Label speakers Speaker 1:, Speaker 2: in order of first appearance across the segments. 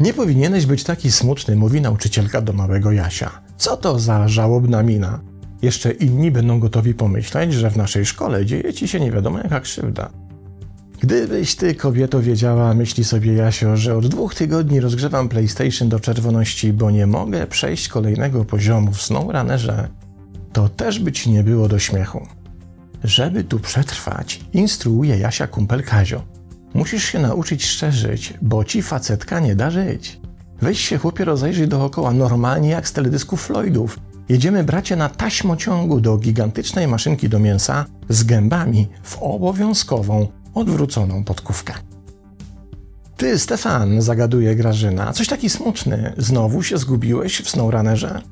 Speaker 1: Nie powinieneś być taki smutny, mówi nauczycielka do małego Jasia. Co to za żałobna mina? Jeszcze inni będą gotowi pomyśleć, że w naszej szkole dzieje ci się nie wiadomo jaka krzywda. Gdybyś ty, kobieto, wiedziała, myśli sobie Jasio, że od dwóch tygodni rozgrzewam PlayStation do czerwoności, bo nie mogę przejść kolejnego poziomu w SnowRunnerze, to też by ci nie było do śmiechu. Żeby tu przetrwać, instruuje Jasia kumpel Kazio. Musisz się nauczyć szczerzyć, bo ci facetka nie da żyć. Weź się chłopie rozejrzyj dookoła, normalnie jak z teledysków Floydów. Jedziemy bracie na taśmociągu do gigantycznej maszynki do mięsa z gębami w obowiązkową, odwróconą podkówkę. Ty, Stefan, zagaduje Grażyna, coś taki smutny. Znowu się zgubiłeś w SnowRunnerze?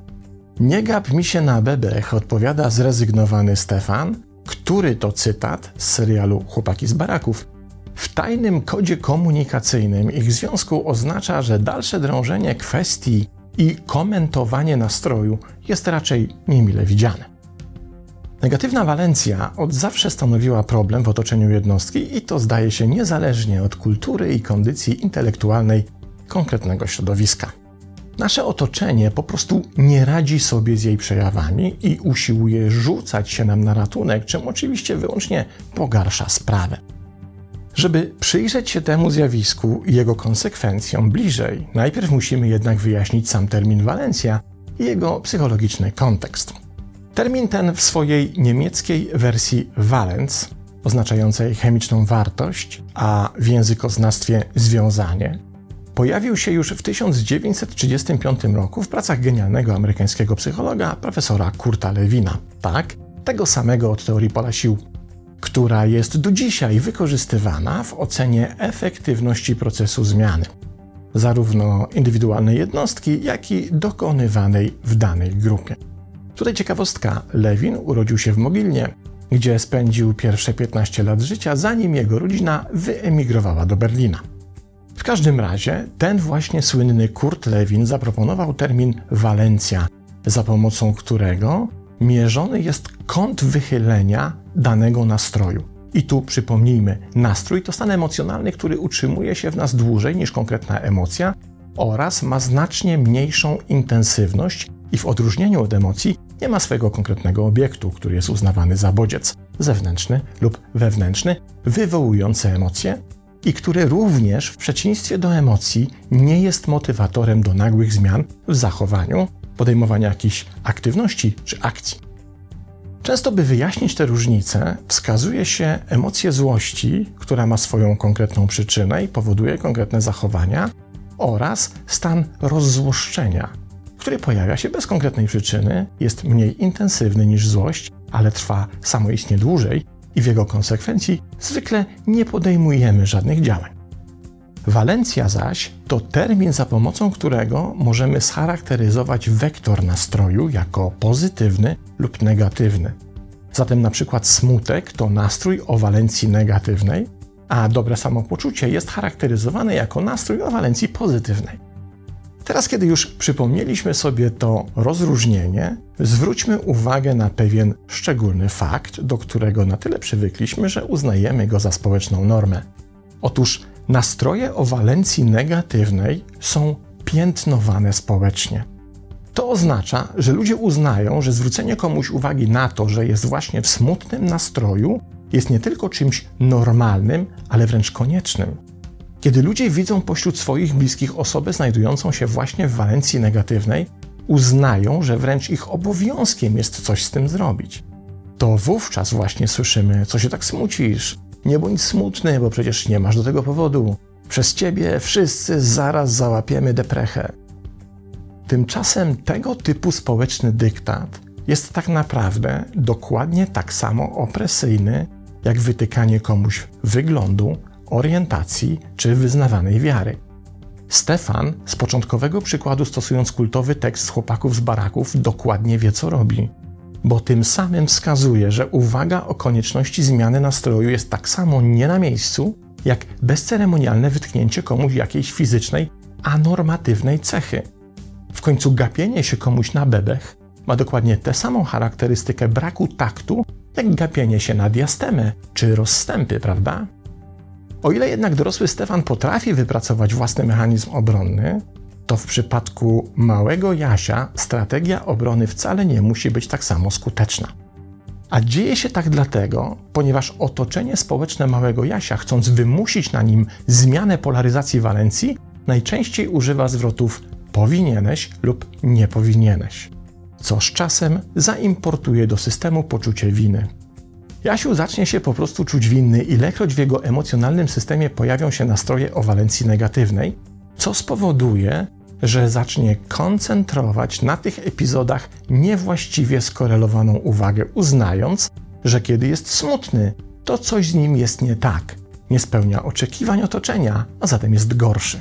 Speaker 1: Nie gap mi się na bebech, odpowiada zrezygnowany Stefan, który to cytat z serialu Chłopaki z baraków. W tajnym kodzie komunikacyjnym ich związku oznacza, że dalsze drążenie kwestii i komentowanie nastroju jest raczej niemile widziane. Negatywna walencja od zawsze stanowiła problem w otoczeniu jednostki i to zdaje się niezależnie od kultury i kondycji intelektualnej konkretnego środowiska. Nasze otoczenie po prostu nie radzi sobie z jej przejawami i usiłuje rzucać się nam na ratunek, czym oczywiście wyłącznie pogarsza sprawę. Żeby przyjrzeć się temu zjawisku i jego konsekwencjom bliżej, najpierw musimy jednak wyjaśnić sam termin walencja i jego psychologiczny kontekst. Termin ten w swojej niemieckiej wersji Valenz, oznaczającej chemiczną wartość, a w językoznawstwie związanie, pojawił się już w 1935 roku w pracach genialnego amerykańskiego psychologa profesora Kurta Lewina. Tak, tego samego od teorii pola sił, która jest do dzisiaj wykorzystywana w ocenie efektywności procesu zmiany, zarówno indywidualnej jednostki, jak i dokonywanej w danej grupie. Tutaj ciekawostka: Lewin urodził się w Mogilnie, gdzie spędził pierwsze 15 lat życia, zanim jego rodzina wyemigrowała do Berlina. W każdym razie ten właśnie słynny Kurt Lewin zaproponował termin walencja, za pomocą którego mierzony jest kąt wychylenia danego nastroju. I tu przypomnijmy, nastrój to stan emocjonalny, który utrzymuje się w nas dłużej niż konkretna emocja oraz ma znacznie mniejszą intensywność i w odróżnieniu od emocji nie ma swojego konkretnego obiektu, który jest uznawany za bodziec zewnętrzny lub wewnętrzny, wywołujący emocje i który również w przeciwieństwie do emocji nie jest motywatorem do nagłych zmian w zachowaniu, podejmowania jakichś aktywności czy akcji. Często, by wyjaśnić te różnice, wskazuje się emocję złości, która ma swoją konkretną przyczynę i powoduje konkretne zachowania, oraz stan rozzłoszczenia, który pojawia się bez konkretnej przyczyny, jest mniej intensywny niż złość, ale trwa samoistnie dłużej i w jego konsekwencji zwykle nie podejmujemy żadnych działań. Walencja zaś to termin, za pomocą którego możemy scharakteryzować wektor nastroju jako pozytywny lub negatywny. Zatem na przykład smutek to nastrój o walencji negatywnej, a dobre samopoczucie jest charakteryzowane jako nastrój o walencji pozytywnej. Teraz, kiedy już przypomnieliśmy sobie to rozróżnienie, zwróćmy uwagę na pewien szczególny fakt, do którego na tyle przywykliśmy, że uznajemy go za społeczną normę. Otóż nastroje o walencji negatywnej są piętnowane społecznie. To oznacza, że ludzie uznają, że zwrócenie komuś uwagi na to, że jest właśnie w smutnym nastroju, jest nie tylko czymś normalnym, ale wręcz koniecznym. Kiedy ludzie widzą pośród swoich bliskich osobę znajdującą się właśnie w walencji negatywnej, uznają, że wręcz ich obowiązkiem jest coś z tym zrobić. To wówczas właśnie słyszymy, co się tak smucisz. Nie bądź smutny, bo przecież nie masz do tego powodu. Przez ciebie wszyscy zaraz załapiemy deprechę. Tymczasem tego typu społeczny dyktat jest tak naprawdę dokładnie tak samo opresyjny, jak wytykanie komuś wyglądu, orientacji czy wyznawanej wiary. Stefan z początkowego przykładu stosując kultowy tekst chłopaków z baraków dokładnie wie co robi, bo tym samym wskazuje, że uwaga o konieczności zmiany nastroju jest tak samo nie na miejscu, jak bezceremonialne wytknięcie komuś jakiejś fizycznej, anormatywnej cechy. W końcu gapienie się komuś na bebech ma dokładnie tę samą charakterystykę braku taktu, jak gapienie się na diastemę czy rozstępy, prawda? O ile jednak dorosły Stefan potrafi wypracować własny mechanizm obronny, to w przypadku małego Jasia strategia obrony wcale nie musi być tak samo skuteczna. A dzieje się tak dlatego, ponieważ otoczenie społeczne małego Jasia, chcąc wymusić na nim zmianę polaryzacji walencji, najczęściej używa zwrotów powinieneś lub nie powinieneś, co z czasem zaimportuje do systemu poczucie winy. Jasiu zacznie się po prostu czuć winny, ilekroć w jego emocjonalnym systemie pojawią się nastroje o walencji negatywnej, co spowoduje, że zacznie koncentrować na tych epizodach niewłaściwie skorelowaną uwagę, uznając, że kiedy jest smutny, to coś z nim jest nie tak, nie spełnia oczekiwań otoczenia, a zatem jest gorszy.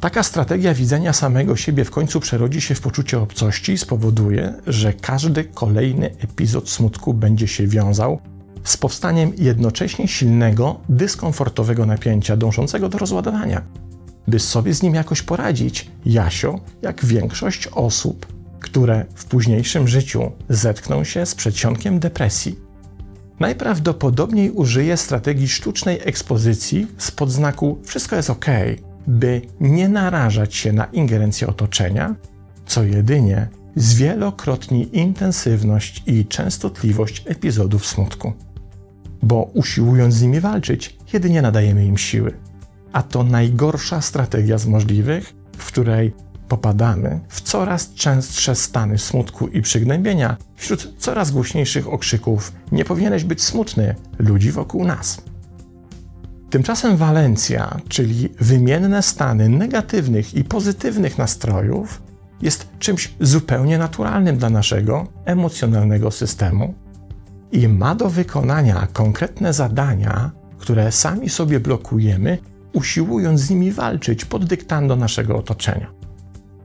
Speaker 1: Taka strategia widzenia samego siebie w końcu przerodzi się w poczucie obcości i spowoduje, że każdy kolejny epizod smutku będzie się wiązał z powstaniem jednocześnie silnego, dyskomfortowego napięcia dążącego do rozładowania. By sobie z nim jakoś poradzić, Jasio, jak większość osób, które w późniejszym życiu zetkną się z przedsionkiem depresji, najprawdopodobniej użyje strategii sztucznej ekspozycji z podznaku wszystko jest ok, by nie narażać się na ingerencję otoczenia, co jedynie zwielokrotni intensywność i częstotliwość epizodów smutku. Bo usiłując z nimi walczyć, jedynie nadajemy im siły. A to najgorsza strategia z możliwych, w której popadamy w coraz częstsze stany smutku i przygnębienia wśród coraz głośniejszych okrzyków: Nie powinieneś być smutny ludzi wokół nas. Tymczasem walencja, czyli wymienne stany negatywnych i pozytywnych nastrojów, jest czymś zupełnie naturalnym dla naszego emocjonalnego systemu i ma do wykonania konkretne zadania, które sami sobie blokujemy, usiłując z nimi walczyć pod dyktando naszego otoczenia.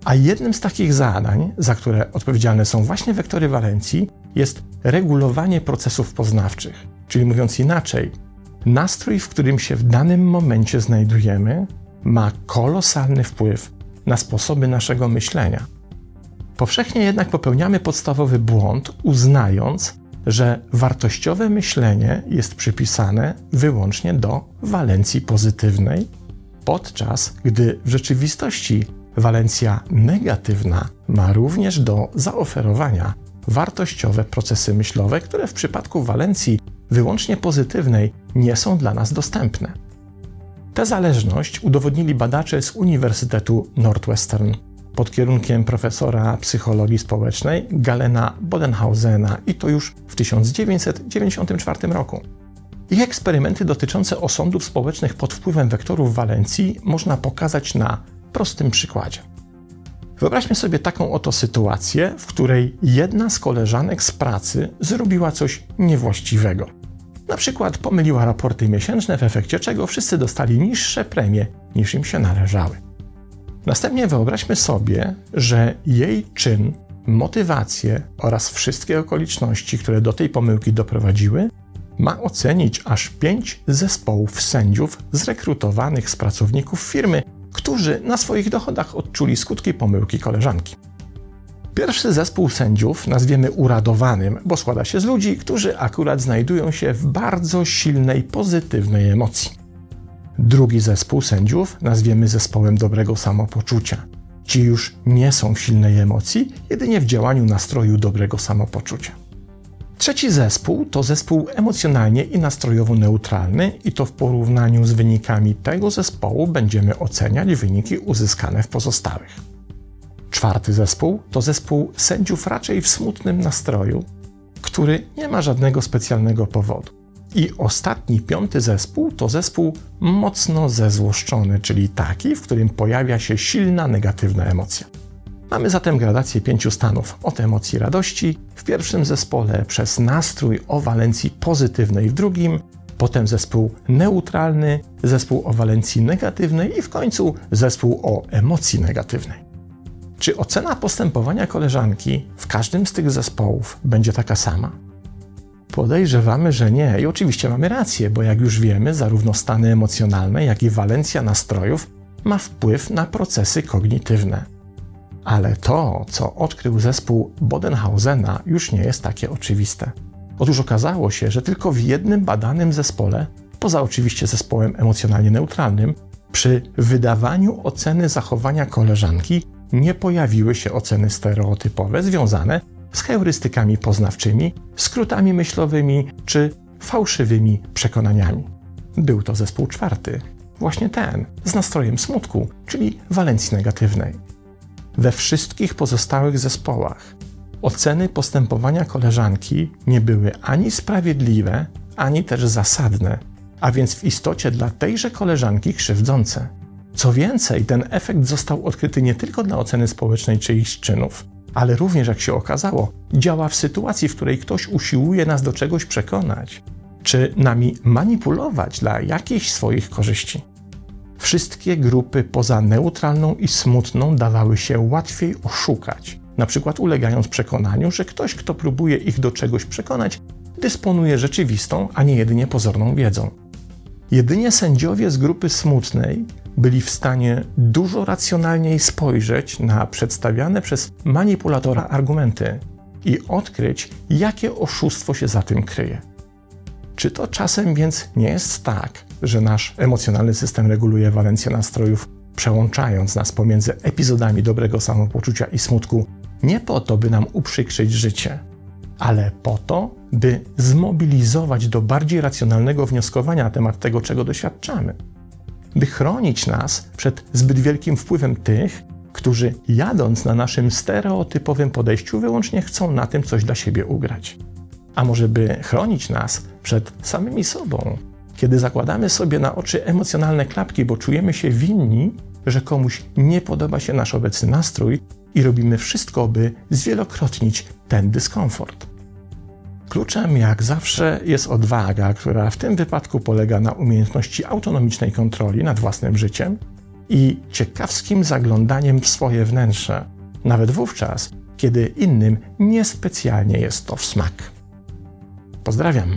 Speaker 1: A jednym z takich zadań, za które odpowiedzialne są właśnie wektory walencji, jest regulowanie procesów poznawczych. Czyli mówiąc inaczej, Nastrój, w którym się w danym momencie znajdujemy, ma kolosalny wpływ na sposoby naszego myślenia. Powszechnie jednak popełniamy podstawowy błąd, uznając, że wartościowe myślenie jest przypisane wyłącznie do walencji pozytywnej, podczas gdy w rzeczywistości walencja negatywna ma również do zaoferowania wartościowe procesy myślowe, które w przypadku walencji wyłącznie pozytywnej nie są dla nas dostępne. Tę zależność udowodnili badacze z Uniwersytetu Northwestern pod kierunkiem profesora psychologii społecznej Galena Bodenhausena i to już w 1994 roku. Ich eksperymenty dotyczące osądów społecznych pod wpływem wektorów walencji można pokazać na prostym przykładzie. Wyobraźmy sobie taką oto sytuację, w której jedna z koleżanek z pracy zrobiła coś niewłaściwego. Na przykład pomyliła raporty miesięczne, w efekcie czego wszyscy dostali niższe premie niż im się należały. Następnie wyobraźmy sobie, że jej czyn, motywacje oraz wszystkie okoliczności, które do tej pomyłki doprowadziły, ma ocenić aż pięć zespołów sędziów zrekrutowanych z pracowników firmy, którzy na swoich dochodach odczuli skutki pomyłki koleżanki. Pierwszy zespół sędziów nazwiemy uradowanym, bo składa się z ludzi, którzy akurat znajdują się w bardzo silnej, pozytywnej emocji. Drugi zespół sędziów nazwiemy zespołem dobrego samopoczucia. Ci już nie są w silnej emocji, jedynie w działaniu nastroju dobrego samopoczucia. Trzeci zespół to zespół emocjonalnie i nastrojowo neutralny, i to w porównaniu z wynikami tego zespołu będziemy oceniać wyniki uzyskane w pozostałych. Czwarty zespół to zespół sędziów raczej w smutnym nastroju, który nie ma żadnego specjalnego powodu. I ostatni, piąty zespół to zespół mocno zezłoszczony, czyli taki, w którym pojawia się silna negatywna emocja. Mamy zatem gradację pięciu stanów od emocji radości w pierwszym zespole, przez nastrój o walencji pozytywnej w drugim, potem zespół neutralny, zespół o walencji negatywnej i w końcu zespół o emocji negatywnej. Czy ocena postępowania koleżanki w każdym z tych zespołów będzie taka sama? Podejrzewamy, że nie i oczywiście mamy rację, bo jak już wiemy, zarówno stany emocjonalne, jak i walencja nastrojów ma wpływ na procesy kognitywne. Ale to, co odkrył zespół Bodenhausena, już nie jest takie oczywiste. Otóż okazało się, że tylko w jednym badanym zespole, poza oczywiście zespołem emocjonalnie neutralnym, przy wydawaniu oceny zachowania koleżanki nie pojawiły się oceny stereotypowe związane z heurystykami poznawczymi, skrótami myślowymi czy fałszywymi przekonaniami. Był to zespół czwarty, właśnie ten, z nastrojem smutku, czyli walencji negatywnej. We wszystkich pozostałych zespołach oceny postępowania koleżanki nie były ani sprawiedliwe, ani też zasadne, a więc w istocie dla tejże koleżanki krzywdzące. Co więcej, ten efekt został odkryty nie tylko dla oceny społecznej czyichś czynów, ale również, jak się okazało, działa w sytuacji, w której ktoś usiłuje nas do czegoś przekonać, czy nami manipulować dla jakichś swoich korzyści. Wszystkie grupy poza neutralną i smutną dawały się łatwiej oszukać, na przykład ulegając przekonaniu, że ktoś, kto próbuje ich do czegoś przekonać, dysponuje rzeczywistą, a nie jedynie pozorną wiedzą. Jedynie sędziowie z grupy smutnej byli w stanie dużo racjonalniej spojrzeć na przedstawiane przez manipulatora argumenty i odkryć, jakie oszustwo się za tym kryje. Czy to czasem więc nie jest tak, że nasz emocjonalny system reguluje walencję nastrojów, przełączając nas pomiędzy epizodami dobrego samopoczucia i smutku, nie po to, by nam uprzykrzyć życie, ale po to, by zmobilizować do bardziej racjonalnego wnioskowania na temat tego, czego doświadczamy? By chronić nas przed zbyt wielkim wpływem tych, którzy jadąc na naszym stereotypowym podejściu wyłącznie chcą na tym coś dla siebie ugrać. A może by chronić nas przed samymi sobą, kiedy zakładamy sobie na oczy emocjonalne klapki, bo czujemy się winni, że komuś nie podoba się nasz obecny nastrój i robimy wszystko, by zwielokrotnić ten dyskomfort. Kluczem, jak zawsze, jest odwaga, która w tym wypadku polega na umiejętności autonomicznej kontroli nad własnym życiem i ciekawskim zaglądaniem w swoje wnętrze, nawet wówczas, kiedy innym niespecjalnie jest to w smak. Pozdrawiam.